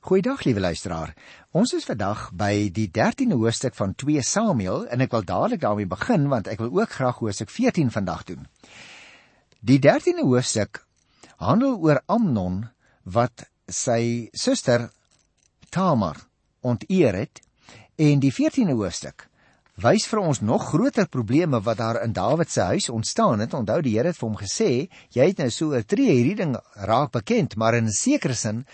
Goeiedag liewe luisteraar. Ons is vandag by die 13de hoofstuk van 2 Samuel en ek wil dadelik daarmee begin want ek wil ook graag hoofstuk 14 vandag doen. Die 13de hoofstuk handel oor Amnon wat sy suster Tamar onteer het en die 14de hoofstuk wys vir ons nog groter probleme wat daar in Dawid se huis ontstaan het. Onthou die Here het vir hom gesê, jy het nou so 'n tree hierdie ding raak bekend, maar in 'n sekere sin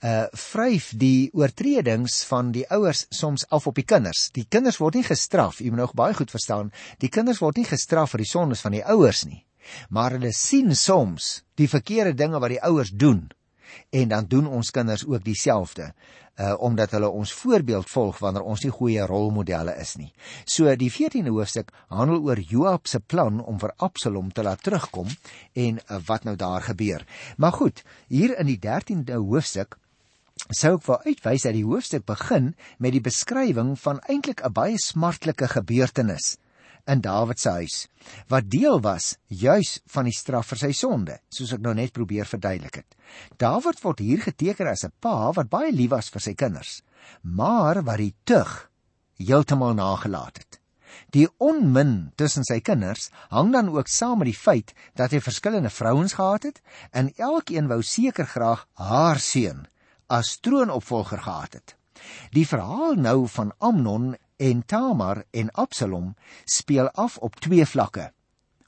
uh vryf die oortredings van die ouers soms af op die kinders. Die kinders word nie gestraf, jy moet nou baie goed verstaan, die kinders word nie gestraf vir die sondes van die ouers nie. Maar hulle sien soms die verkeerde dinge wat die ouers doen en dan doen ons kinders ook dieselfde uh omdat hulle ons voorbeeld volg wanneer ons nie goeie rolmodelle is nie. So die 14de hoofstuk handel oor Joab se plan om vir Absalom te laat terugkom en uh, wat nou daar gebeur. Maar goed, hier in die 13de hoofstuk sou ek wou uitwys dat die hoofstuk begin met die beskrywing van eintlik 'n baie smartlike gebeurtenis in Dawid se huis wat deel was juis van die straf vir sy sonde soos ek nou net probeer verduidelik het. Dawid word hier geteken as 'n pa wat baie lief was vir sy kinders, maar wat die tug heeltemal nagelaat het. Die onmin tussen sy kinders hang dan ook saam met die feit dat hy verskillende vrouens gehad het en elkeen wou seker graag haar seun as troonopvolger gehad het. Die verhaal nou van Amnon en Tamar en Absalom speel af op twee vlakke.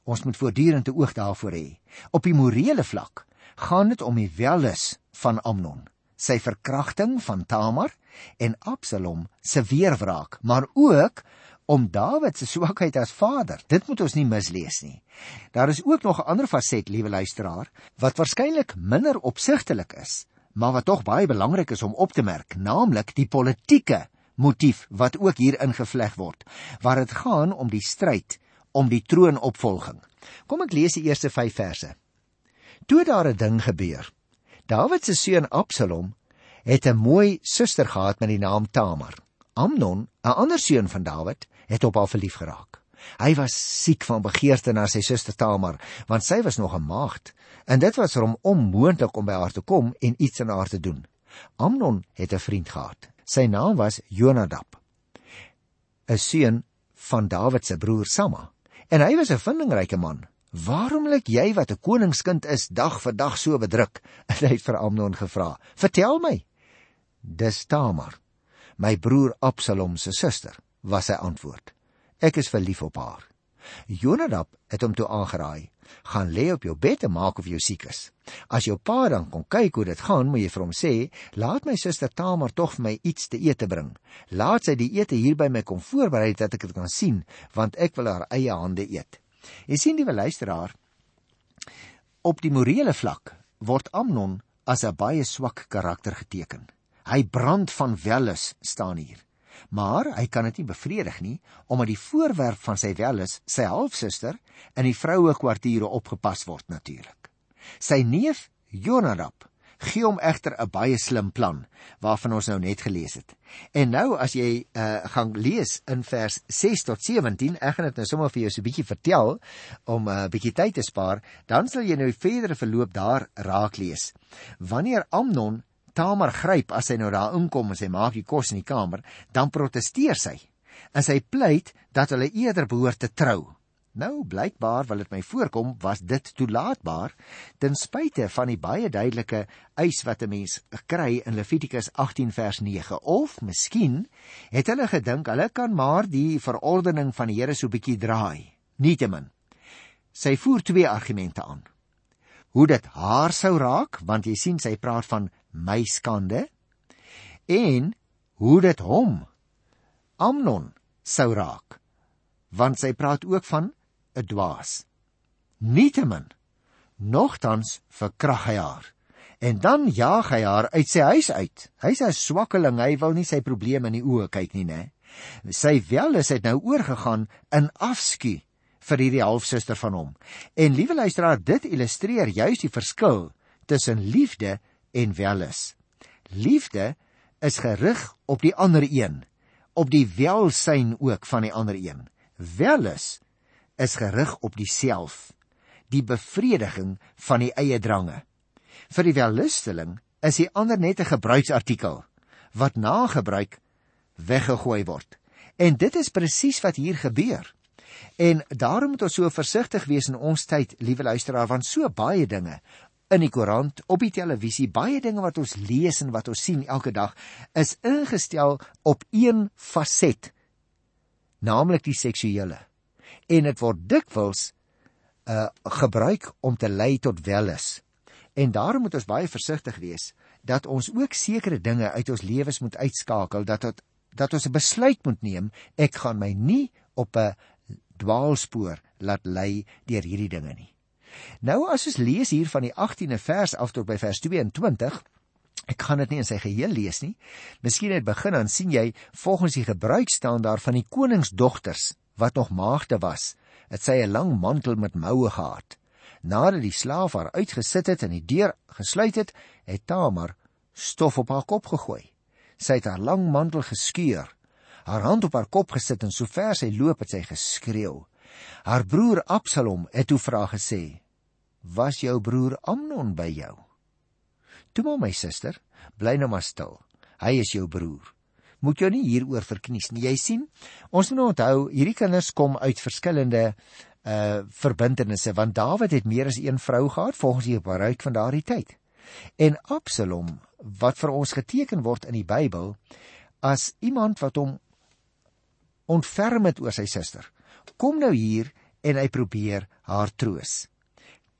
Ons moet voortdurend 'n oog daarvoor hê. Op die morele vlak gaan dit om die welis van Amnon, sy verkrachting van Tamar en Absalom se weerwraak, maar ook om Dawid se swakheid as vader. Dit moet ons nie mislees nie. Daar is ook nog 'n ander faset, liewe luisteraar, wat waarskynlik minder opsigtelik is, maar wat tog baie belangrik is om op te merk, naamlik die politieke motief wat ook hier ingevleg word, waar dit gaan om die stryd om die troonopvolging. Kom ek lees die eerste 5 verse. Toe daar 'n ding gebeur. Dawid se seun Absalom het 'n mooi suster gehad met die naam Tamar. Amnon, 'n ander seun van Dawid, het op haar verlief geraak. Hy was siek van begeerte na sy suster Tamar, want sy was nog 'n maagd en dit was vir hom onmoontlik om by haar te kom en iets aan haar te doen. Amnon het 'n vriend gehad. Sy naam was Jonadab, 'n seun van Dawid se broer Samma, en hy was 'n vindingryke man. "Waarom lyk jy wat 'n koningskind is dag vir dag so bedruk?" het hy vir Amnon gevra. "Vertel my." "Dis Tamar, my broer Absalom se suster," was sy antwoord. "Ek is verlief op haar." Jonadab het hom toe aangeraai: "Gaan lê op jou bed en maak of jy siek is. As jou pa dan kom kyk hoe dit gaan, moet jy vir hom sê: "Laat my suster Tamar tog vir my iets te eet bring. Laat sy die ete hier by my kom voorberei dat ek dit kan sien, want ek wil haar eie hande eet." Jy sien die luisteraar op die morele vlak word Amnon as 'n baie swak karakter geteken. Hy brand van welis staan hier maar hy kan dit nie bevredig nie omdat die voorwerp van sy welis sy halfsuster in die vroue kwartiere opgepas word natuurlik. Sy neef Jonadab gee hom egter 'n baie slim plan waarvan ons nou net gelees het. En nou as jy uh, gaan lees in vers 6 tot 17, ek gaan dit nou sommer vir jou so 'n bietjie vertel om 'n uh, bietjie tyd te spaar, dan sal jy nou die verdere verloop daar raak lees. Wanneer Amnon Tamar gryp as sy nou daar inkom en sy maak die kos in die kamer, dan protesteer sy. En sy pleit dat hulle eerder behoort te trou. Nou blykbaar wil dit my voorkom was dit toelaatbaar ten spyte van die baie duidelike eis wat 'n mens kry in Levitikus 18 vers 9 of miskien het hulle gedink hulle kan maar die verordening van die Here so bietjie draai. Nietemin. Sy voer twee argumente aan. Hoe dit haar sou raak want jy sien sy praat van my skande en hoe dit hom Amnon sou raak want sy praat ook van 'n dwaas. Nietemin nogtans verkrag hy haar en dan jaag hy haar uit sy huis uit. Hy's 'n swakkeling hy wil nie sy probleme in die oë kyk nie nê sy wel is dit nou oorgegaan in afskuw vir hierdie halfsuster van hom. En liewe luisteraar dit illustreer juis die verskil tussen liefde en welis. Liefde is gerig op die ander een, op die welsyn ook van die ander een. Welis is gerig op diself, die bevrediging van die eie drange. Vir die wellusteling is die ander net 'n gebruiksartikel wat na gebruik weggegooi word. En dit is presies wat hier gebeur. En daarom moet ons so versigtig wees in ons tyd, liewe luisteraar, want so baie dinge in die koerant, op die televisie, baie dinge wat ons lees en wat ons sien elke dag is ingestel op een faset, naamlik die seksuele. En dit word dikwels uh gebruik om te lei tot welis. En daarom moet ons baie versigtig wees dat ons ook sekere dinge uit ons lewens moet uitskakel dat dat dat ons 'n besluit moet neem ek gaan my nie op 'n dwaalspoor laat lei deur hierdie dinge nie. Nou as ons lees hier van die 18de vers af tot by vers 22 Ek gaan dit nie in sy geheel lees nie. Miskien net begin dan sien jy volgens die gebruik staan daar van die koningsdogters wat nog maagde was, het sy 'n lang mantel met moue gehad. Nadat die slaaf haar uitgesit het en die deur gesluit het, het Tamar stof op haar kop gegooi. Sy het haar lang mantel geskeur, haar hand op haar kop gesit en sover sy loop het sy geskreeu. Haar broer Absalom het toe vra gesê: "Was jou broer Amnon by jou?" "Toe maar my suster, bly nou maar stil. Hy is jou broer." Moet jy nie hieroor verknies nie. Jy sien, ons moet onthou hierdie kinders kom uit verskillende uh verbintenisse want Dawid het meer as een vrou gehad volgens die gebruik van daardie tyd. En Absalom wat vir ons geteken word in die Bybel as iemand wat hom ontferm het oor sy suster. Kom nou hier en hy probeer haar troos.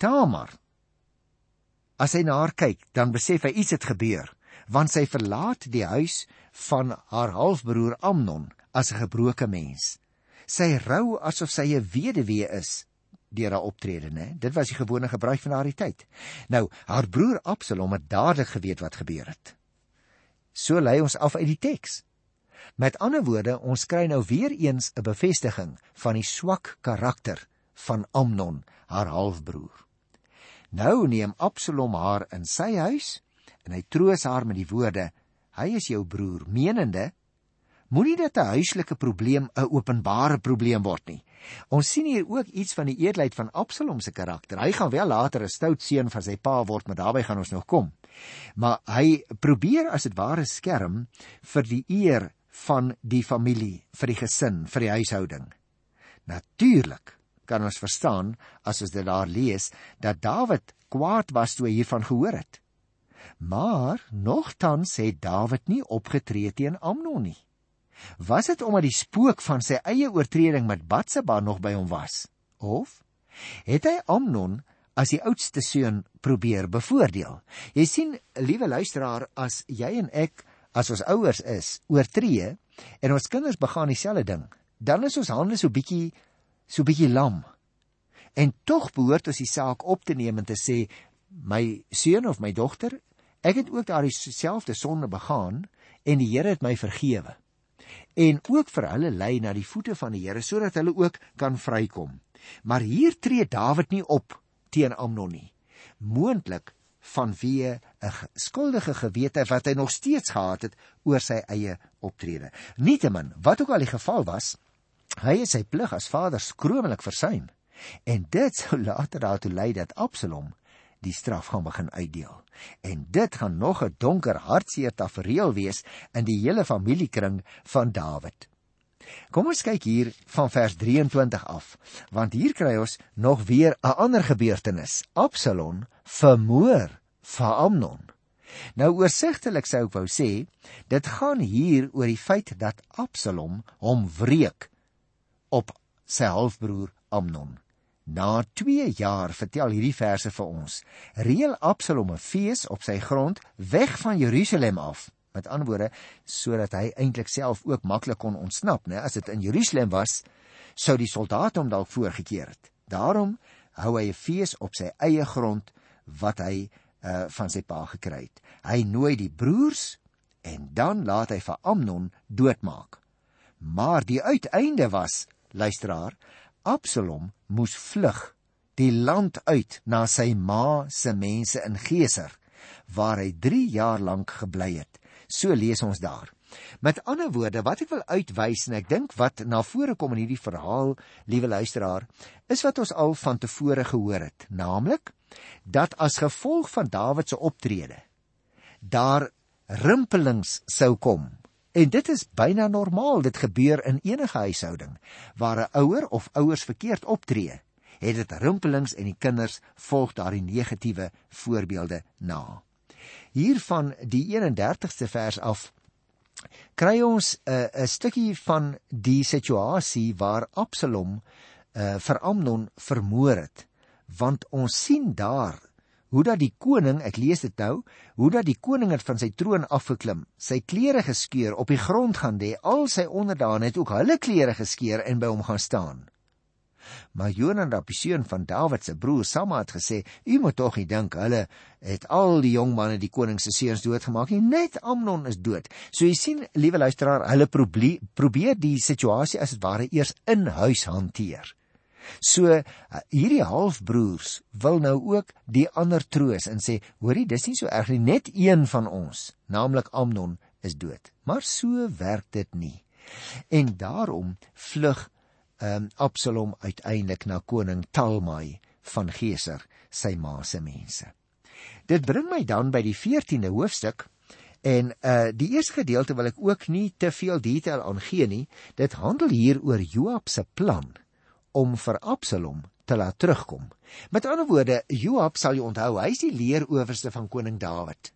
Tamar As hy na haar kyk, dan besef hy iets het gebeur, want sy verlaat die huis van haar halfbroer Amnon as 'n gebroke mens sy rou asof sy 'n weduwee is deur haar optrede, né? Dit was die gewone gebruik van daardie tyd. Nou, haar broer Absalom het dadelik geweet wat gebeur het. So lei ons af uit die teks. Met ander woorde, ons kry nou weer eens 'n bevestiging van die swak karakter van Amnon, haar halfbroer. Nou neem Absalom haar in sy huis en hy troos haar met die woorde: "Hy is jou broer," menende Moenie dit 'n huislike probleem 'n openbare probleem word nie. Ons sien hier ook iets van die eerlikheid van Absalom se karakter. Hy gaan wel later 'n stout seun van sy pa word, maar daarbey gaan ons nog kom. Maar hy probeer as dit ware skerm vir die eer van die familie, vir die gesin, vir die huishouding. Natuurlik kan ons verstaan as ons dit daar lees dat Dawid kwaad was toe hy hiervan gehoor het. Maar nogtans het Dawid nie opgetree teen Amnon nie. Was dit omdat die spook van sy eie oortreding met Batseba nog by hom was? Of het hy Amnon as die oudste seun probeer bevoordeel? Jy sien, liewe luisteraar, as jy en ek as ons ouers is, oortree en ons kinders begaan dieselfde ding, dan is ons hande so bietjie so bietjie lam. En tog behoort ons die saak op te neem en te sê, my seun of my dogter, ek het ook daardie selfde sonde begaan en die Here het my vergewe en ook vir hulle lei na die voete van die Here sodat hulle ook kan vrykom. Maar hier tree Dawid nie op teen Amnon nie. Moontlik vanweë 'n skuldige gewete wat hy nog steeds gehad het oor sy eie optrede. Nietemin, wat ook al die geval was, hy het sy plig as vader skroomlik versuim en dit sou later daartoe lei dat Absalom die straf gaan begin uitdeel. En dit gaan nog 'n donker hartseer tafereel wees in die hele familiekring van Dawid. Kom ons kyk hier van vers 23 af, want hier kry ons nog weer 'n ander gebeurtenis. Absalom vermoor vir Amnon. Nou oorsigtelik sou ek wou sê, dit gaan hier oor die feit dat Absalom hom wreek op sy halfbroer Amnon. Na 2 jaar vertel hierdie verse vir ons, reël Absalom 'n fees op sy grond weg van Jerusalem af. Met ander woorde, sodat hy eintlik self ook maklik kon ontsnap, né? As dit in Jerusalem was, sou die soldate hom dalk voorgekeer het. Daarom hou hy 'n fees op sy eie grond wat hy uh van sy pa gekry het. Hy nooi die broers en dan laat hy vir Amnon doodmaak. Maar die uiteinde was, luisteraar, Absalom moes vlug die land uit na sy ma se mense in Geser waar hy 3 jaar lank gebly het. So lees ons daar. Met ander woorde, wat ek wil uitwys en ek dink wat na vore kom in hierdie verhaal, liewe luisteraar, is wat ons al van tevore gehoor het, naamlik dat as gevolg van Dawid se optrede daar rimpelings sou kom. En dit is byna normaal, dit gebeur in enige huishouding waar 'n ouer of ouers verkeerd optree, het dit rimpelings en die kinders volg daardie negatiewe voorbeelde na. Hiervan die 31ste vers af kry ons 'n uh, 'n stukkie van die situasie waar Absalom uh, vir Amnon vermoor het, want ons sien daar hoe dat die koning, ek lees dit nou, hoe dat die koning het van sy troon afgeklim, sy klere geskeur, op die grond gaan lê, al sy onderdane het ook hulle klere geskeur en by hom gaan staan. Maar Jonadab, die seun van Dawid se broer Samma het gesê, "U moet tog nie dink hulle het al die jong manne die koning se seuns doodgemaak nie, net Amnon is dood." So jy sien, liewe luisteraar, hulle probeer die situasie as dit ware eers in huis hanteer. So uh, hierdie halfbroers wil nou ook die ander troos en sê, hoorie, dis nie so erg nie, net een van ons, naamlik Amnon, is dood. Maar so werk dit nie. En daarom vlug um, Absalom uiteindelik na koning Talmai van Geser, sy ma se mense. Dit bring my dan by die 14de hoofstuk en uh die eerste gedeelte wil ek ook nie te veel detail aangee nie. Dit handel hier oor Joab se plan om vir Absalom te laat terugkom. Met ander woorde, Joab sal jy onthou, hy is die leeroowerste van koning Dawid.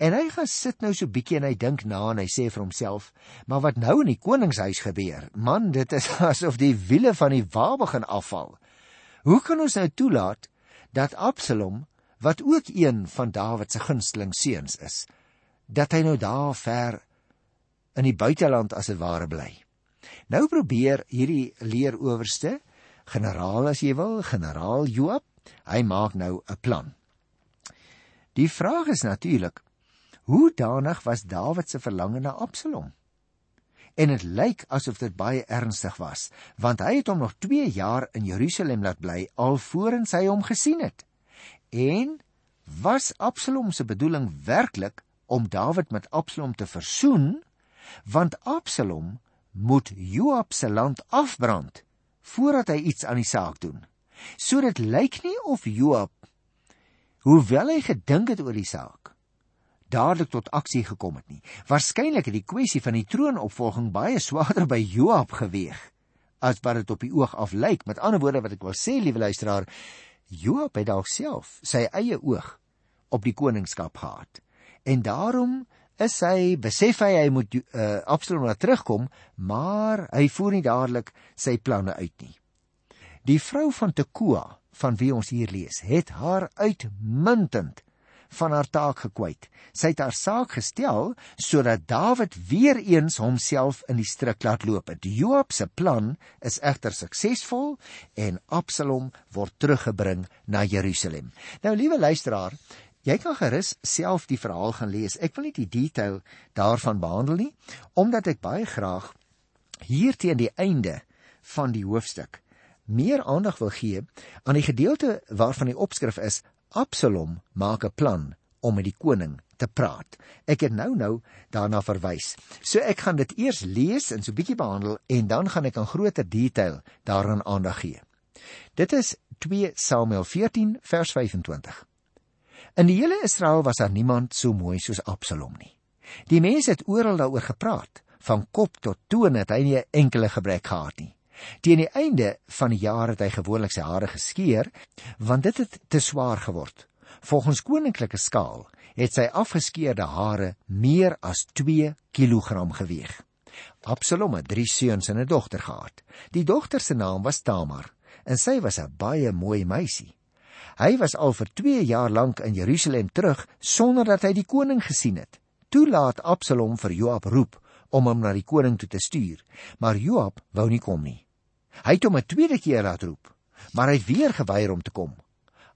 En hy gaan sit nou so bietjie en hy dink na en hy sê vir homself, maar wat nou in die koningshuis gebeur? Man, dit is asof die wiele van die wa begin afval. Hoe kan ons nou toelaat dat Absalom, wat ook een van Dawid se gunsteling seuns is, dat hy nou daar ver in die buiteland as dit ware bly? Nou probeer hierdie leeroowerste generaal as jy wil, generaal Joab, hy maak nou 'n plan. Die vraag is natuurlik, hoe danig was Dawid se verlange na Absalom? En dit lyk asof dit baie ernstig was, want hy het hom nog 2 jaar in Jerusalem laat bly alvorens hy hom gesien het. En was Absalom se bedoeling werklik om Dawid met Absalom te versoen? Want Absalom moet Joab se land afbrand voordat hy iets aan die saak doen. So dit lyk nie of Joab hoewel hy gedink het oor die saak dadelik tot aksie gekom het nie. Waarskynlik het die kwessie van die troonopvolging baie swaarder by Joab geweg as wat dit op die oog af lyk. Met ander woorde wat ek wil sê, liewe luisteraar, Joab het dalk self sy eie oog op die koningskap gehad. En daarom is hy besef hy hy moet uh, Absalom laat terugkom, maar hy voer nie dadelik sy planne uit nie. Die vrou van Tekoa, van wie ons hier lees, het haar uitmuntend van haar taak gekwyt. Sy het haar saak gestel sodat Dawid weer eens homself in die struik laat loop. Die Joab se plan is egter suksesvol en Absalom word teruggebring na Jerusalem. Nou liewe luisteraar, Jy kan gerus self die verhaal gaan lees. Ek wil nie die detail daarvan behandel nie, omdat ek baie graag hier teen die einde van die hoofstuk meer aandag wil gee aan die gedeelte waarvan die opskrif is Absalom maak 'n plan om met die koning te praat. Ek het nou nou daarna verwys. So ek gaan dit eers lees en so bietjie behandel en dan gaan ek aan groter detail daaraan aandag gee. Dit is 2 Samuel 14 vers 25. In die hele Israel was daar niemand so mooi soos Absalom nie. Die mense het oral daaroor gepraat, van kop tot toon het hy nie 'n enkele gebrek gehad nie. Teen die einde van die jaar het hy gewoonlik sy hare geskeer, want dit het te swaar geword. Volgens koninklike skaal het sy afgeskeerde hare meer as 2 kg geweg. Absalom het 3 seuns en 'n dogter gehad. Die dogter se naam was Tamar en sy was 'n baie mooi meisie. Hy was al vir 2 jaar lank in Jerusalem terug sonder dat hy die koning gesien het. Toe laat Absalom vir Joab roep om hom na die koning toe te stuur, maar Joab wou nie kom nie. Hy het hom 'n tweede keer laat roep, maar hy het weer geweier om te kom.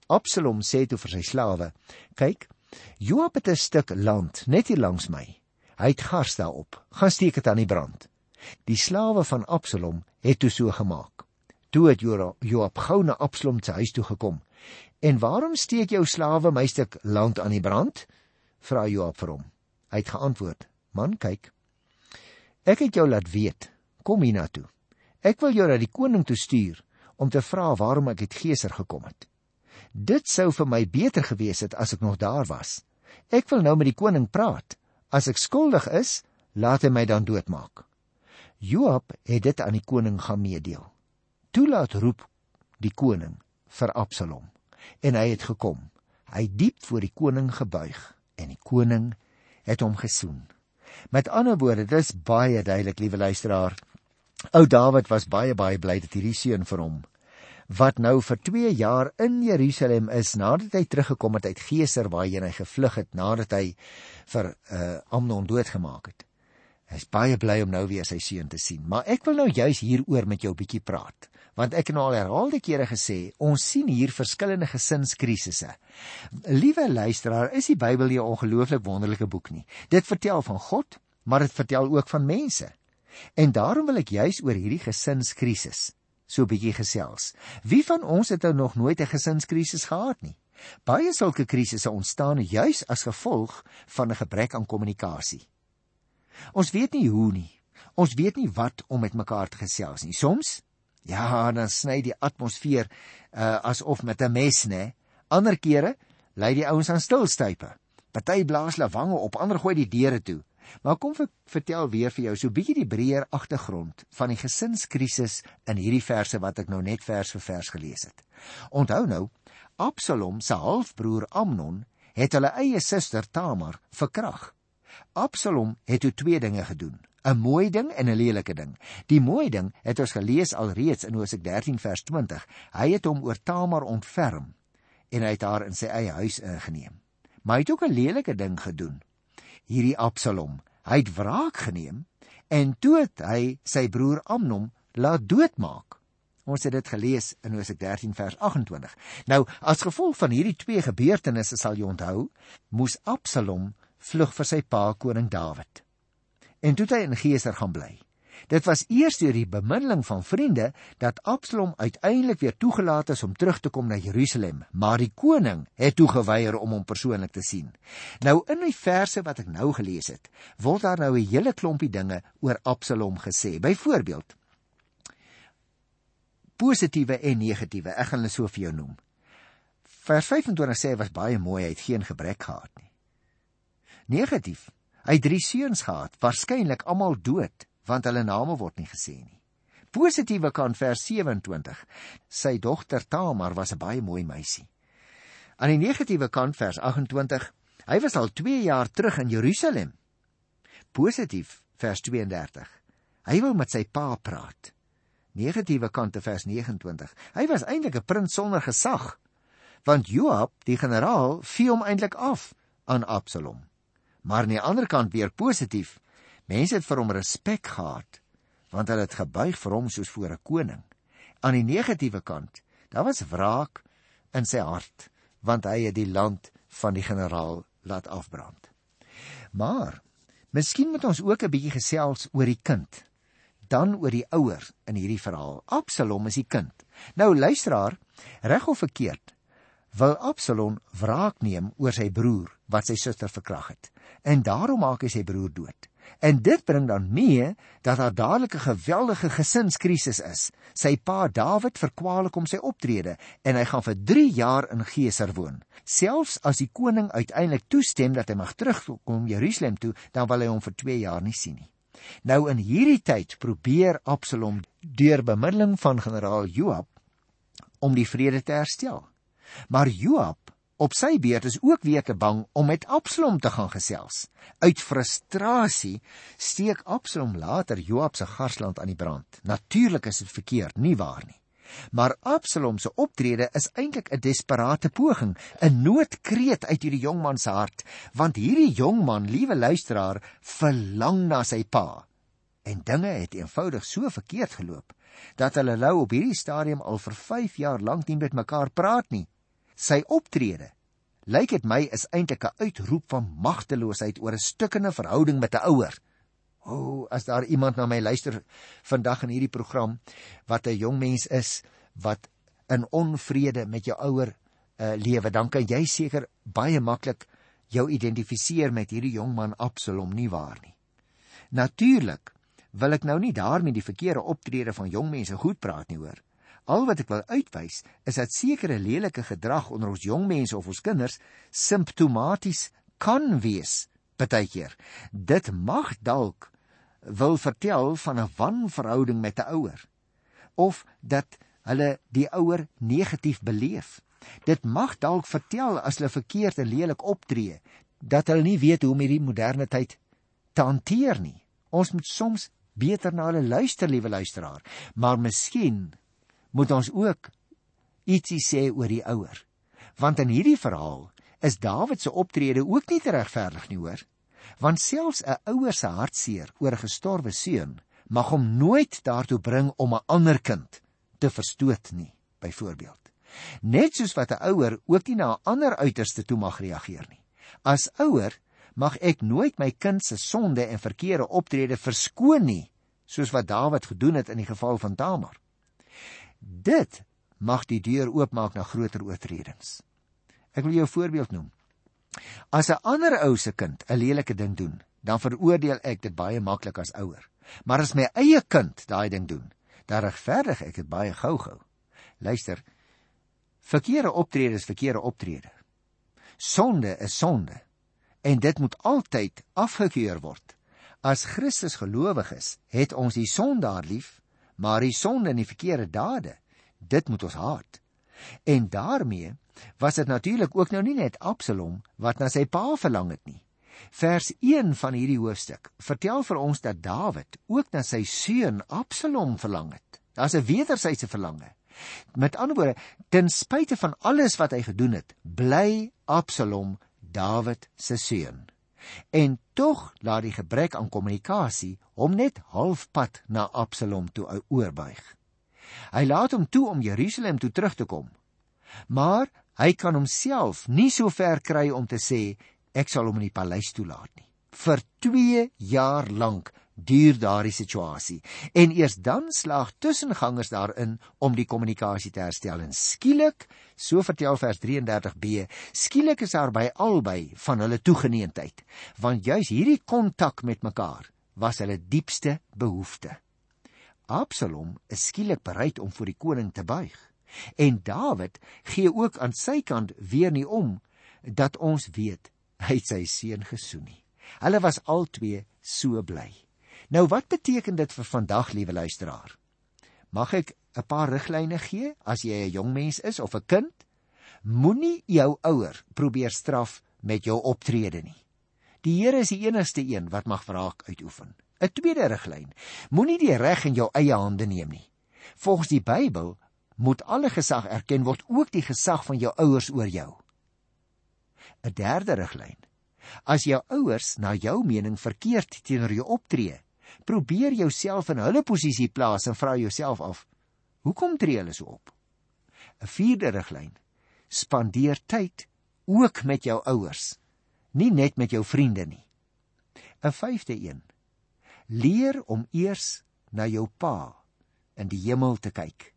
Absalom sê toe vir sy slawe: "Kyk, Joab het 'n stuk land net hier langs my. Hy het gars daarop. Gaan steek dit aan die brand." Die slawe van Absalom het toe so gemaak. Toe het Joab gou na Absalom se huis toe gekom En waarom steek jou slawe my stuk land aan die brand? vra Joab vir hom. Hy het geantwoord: Man, kyk. Ek het jou laat weet. Kom hiernatoe. Ek wil jou na die koning toe stuur om te vra waarom ek uit Geser gekom het. Dit sou vir my beter gewees het as ek nog daar was. Ek wil nou met die koning praat. As ek skuldig is, laat hy my dan doodmaak." Joab het dit aan die koning gaan meedeel. Toe laat roep die koning vir Absalom en hy het gekom. Hy diep voor die koning gebuig en die koning het hom gesoen. Met ander woorde, dis baie duidelik, liewe luisteraar. Ou Dawid was baie baie bly dat hierdie seun vir hom wat nou vir 2 jaar in Jerusalem is nadat hy teruggekom het uit Geser waarheen hy gevlug het nadat hy vir uh, Amnon doodgemaak het. Hy's baie bly om nou weer sy seun te sien, maar ek wil nou juis hieroor met jou 'n bietjie praat, want ek het nou al herhaalde kere gesê, ons sien hier verskillende gesinskrisisse. Liewe luisteraar, is die Bybel nie 'n ongelooflik wonderlike boek nie? Dit vertel van God, maar dit vertel ook van mense. En daarom wil ek juis oor hierdie gesinskrisis so 'n bietjie gesels. Wie van ons het nou nog nooit 'n gesinskrisis gehad nie? Baie sulke krisisse ontstaan juis as gevolg van 'n gebrek aan kommunikasie. Ons weet nie hoe nie. Ons weet nie wat om met mekaar te gesels nie. Soms ja, dan sny die atmosfeer uh asof met 'n mes, né? Ander kere lei die ouens aan stilstype. Party blaas lawange op, ander gooi die deure toe. Maar kom ek vertel weer vir jou so 'n bietjie die breër agtergrond van die gesinskrisis in hierdie verse wat ek nou net vers vir vers gelees het. Onthou nou, Absalom se halfbroer Amnon het hulle eie suster Tamar verkrag. Absalom het toe twee dinge gedoen: 'n mooi ding en 'n lelike ding. Die mooi ding het ons gelees alreeds in Hosea 13 vers 20. Hy het hom oor Tamar ontferm en hy het haar in sy eie huis ingeneem. Maar hy het ook 'n lelike ding gedoen. Hierdie Absalom, hy het wraak geneem en toe het hy sy broer Amnon laat doodmaak. Ons het dit gelees in Hosea 13 vers 28. Nou, as gevolg van hierdie twee gebeurtenisse sal jy onthou, moes Absalom vlug vir sy pa koning Dawid. En toe hy in Geser gaan bly. Dit was eers deur die bemiddeling van vriende dat Absalom uiteindelik weer toegelaat is om terug te kom na Jerusalem, maar die koning het toegeweier om hom persoonlik te sien. Nou in die verse wat ek nou gelees het, word daar nou 'n hele klompie dinge oor Absalom gesê. Byvoorbeeld positiewe en negatiewe. Ek gaan hulle so vir jou noem. Vers 25 sê hy was baie mooi, hy het geen gebrek gehad nie negatief. Hy het drie seuns gehad, waarskynlik almal dood, want hulle name word nie gesê nie. Positiewe kant vers 27. Sy dogter Tamar was 'n baie mooi meisie. Aan die negatiewe kant vers 28. Hy was al 2 jaar terug in Jerusalem. Positief vers 32. Hy wou met sy pa praat. Negatiewe kant vers 29. Hy was eintlik 'n prins sonder gesag, want Joab, die generaal, vee hom eintlik af aan Absalom maar aan die ander kant weer positief. Mense het vir hom respek gehad want hulle het gebuig vir hom soos voor 'n koning. Aan die negatiewe kant, daar was wraak in sy hart want hy het die land van die generaal laat afbrand. Maar miskien moet ons ook 'n bietjie gesels oor die kind, dan oor die ouer in hierdie verhaal. Absalom is die kind. Nou luisteraar, reg of verkeerd, wil Absalom wraak neem oor sy broer wat sy suster verkrag het. En daarom maak hy sy broer dood. En dit bring dan mee dat daar dadelik 'n geweldige gesinskrisis is. Sy pa Dawid verkwalik om sy optrede en hy gaan vir 3 jaar in Geser woon. Selfs as die koning uiteindelik toestem dat hy mag terugkom Jerusalem toe, dan wil hy hom vir 2 jaar nie sien nie. Nou in hierdie tyd probeer Absalom deur bemiddeling van generaal Joab om die vrede te herstel. Maar Joab op sy beurt is ook weer te bang om met Absalom te gaan gesels. Uit frustrasie steek Absalom later Joab se garsland aan die brand. Natuurlik is dit verkeerd, nie waar nie. Maar Absalom se optrede is eintlik 'n desperate poging, 'n noodkreet uit hierdie jongman se hart, want hierdie jongman, liewe luisteraar, verlang na sy pa. En dinge het eenvoudig so verkeerd geloop dat hulle nou op hierdie stadium al vir 5 jaar lank nie met mekaar praat nie. Sy optrede lyk dit my is eintlik 'n uitroep van magteloosheid oor 'n stukkende verhouding met 'n ouer. O, oh, as daar iemand na my luister vandag in hierdie program wat 'n jong mens is wat in onvrede met jou ouer uh, lewe, dan kan jy seker baie maklik jou identifiseer met hierdie jong man Absalom nie waar nie. Natuurlik wil ek nou nie daarmee die verkeerde optrede van jong mense goed praat nie hoor. Al wat ek wil uitwys is dat sekere lelike gedrag onder ons jong mense of ons kinders simptomaties kan wees partykeer. Dit mag dalk wil vertel van 'n wanverhouding met 'n ouer of dat hulle die ouer negatief beleef. Dit mag dalk vertel as hulle verkeerd en lelik optree dat hulle nie weet hoe om hierdie moderne tyd te hanteer nie. Ons moet soms beter na hulle luister, liewe luisteraar, maar miskien moet ons ook ietsie sê oor die ouer. Want in hierdie verhaal is Dawid se optrede ook nie regverdig nie, hoor? Want selfs 'n ouer se hartseer oor 'n gestorwe seun mag hom nooit daartoe bring om 'n ander kind te verstoot nie, byvoorbeeld. Net soos wat 'n ouer ook nie na 'n ander uiterste toe mag reageer nie. As ouer mag ek nooit my kind se sonde en verkeerde optrede verskoon nie, soos wat Dawid gedoen het in die geval van Tamar. Dit mag die deur oopmaak na groter oortredings. Ek wil jou 'n voorbeeld noem. As 'n ander ou se kind 'n lelike ding doen, dan veroordeel ek dit baie maklik as ouer. Maar as my eie kind daai ding doen, dan regverdig ek dit baie gou-gou. Luister. Verkeerde optrede is verkeerde optrede. Sonde is sonde en dit moet altyd afgekeur word. As Christus gelowig is, het ons die sondaar lief, maar die sonde en die verkeerde dade, dit moet ons haat. En daarmee was dit natuurlik ook nou nie net Absalom wat na sy pa verlang het nie. Vers 1 van hierdie hoofstuk vertel vir ons dat Dawid ook na sy seun Absalom verlang het. Daar's 'n wederwysige verlange. Met ander woorde, ten spyte van alles wat hy gedoen het, bly Absalom Dawid se seun. En tog laat die gebrek aan kommunikasie hom net halfpad na Absalom toe oorbuig. Hy laat hom toe om Jerusalem toe terug te kom. Maar hy kan homself nie so ver kry om te sê ek sal hom in die paleis toelaat nie. Vir 2 jaar lank duur daardie situasie. En eers dan slaag tussengangers daarin om die kommunikasie te herstel. En skielik so vertel vers 33b skielik is daar by albei van hulle toegeneentheid. Want juis hierdie kontak met mekaar was hulle diepste behoefte. Absalom is skielik bereid om voor die koning te buig. En Dawid gee ook aan sy kant weer nie om dat ons weet hy het sy seun gesoen nie. Hulle was albei so bly. Nou wat beteken dit vir vandag, liewe luisteraar? Mag ek 'n paar riglyne gee as jy 'n jong mens is of 'n kind? Moenie jou ouer probeer straf met jou optrede nie. Die Here is die enigste een wat mag wraak uitoefen. 'n Tweede riglyn: Moenie die reg in jou eie hande neem nie. Volgens die Bybel moet alle gesag erken word, ook die gesag van jou ouers oor jou. 'n Derde riglyn. As jou ouers na jou mening verkeerd teenoor jou optree, probeer jouself in hulle posisie plaas en vra jouself af: Hoekom tree hulle so op? 'n Vierde riglyn. Spandeer tyd ook met jou ouers, nie net met jou vriende nie. 'n Vyfde een. Leer om eers na jou pa in die hemel te kyk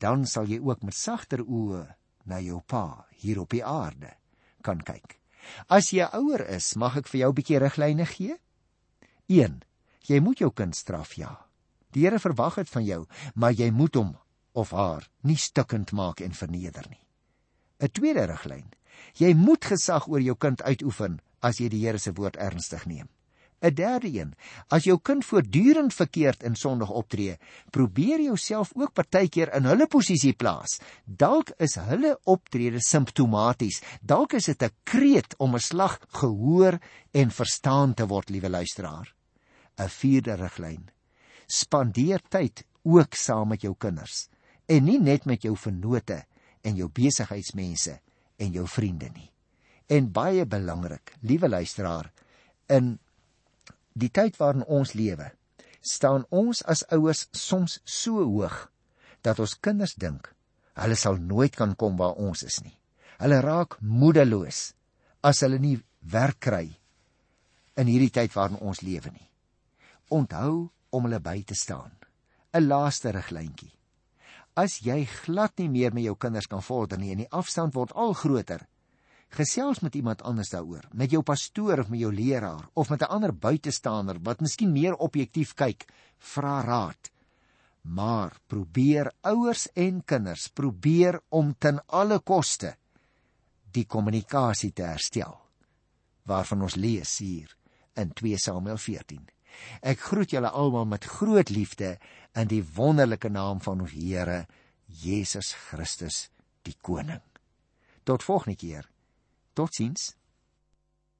dan sal jy ook met sagter oë na jou pa hier op die aarde kan kyk. As jy ouer is, mag ek vir jou 'n bietjie riglyne gee? 1. Jy moet jou kind straf, ja. Die Here verwag dit van jou, maar jy moet hom of haar nie stikkend maak en verneder nie. 'n Tweede riglyn. Jy moet gesag oor jou kind uitoefen as jy die Here se woord ernstig neem. 'n Derde een: As jou kind voortdurend verkeerd en sondig optree, probeer jouself ook partykeer in hulle posisie plaas. Dalk is hulle optrede simptomaties. Dalk is dit 'n kreet om 'n slag gehoor en verstaan te word, liewe luisteraar. 'n Vierde riglyn: Spandeer tyd ook saam met jou kinders en nie net met jou vennote en jou besigheidsmense en jou vriende nie. En baie belangrik, liewe luisteraar, in die tyd waarin ons lewe, staan ons as ouers soms so hoog dat ons kinders dink hulle sal nooit kan kom waar ons is nie. Hulle raak moedeloos as hulle nie werk kry in hierdie tyd waarin ons lewe nie. Onthou om hulle by te staan. 'n Laaste riglyntjie. As jy glad nie meer met jou kinders kan vorder nie en die afstand word al groter, gesels met iemand anders daaroor, met jou pastoor of met jou leraar of met 'n ander buitestander wat miskien meer objektief kyk, vra raad. Maar probeer ouers en kinders probeer om ten alle koste die kommunikasie te herstel. waarvan ons lees hier in 2 Samuel 14. Ek groet julle almal met groot liefde in die wonderlike naam van ons Here Jesus Christus, die koning. Tot volgende keer. Totsiens.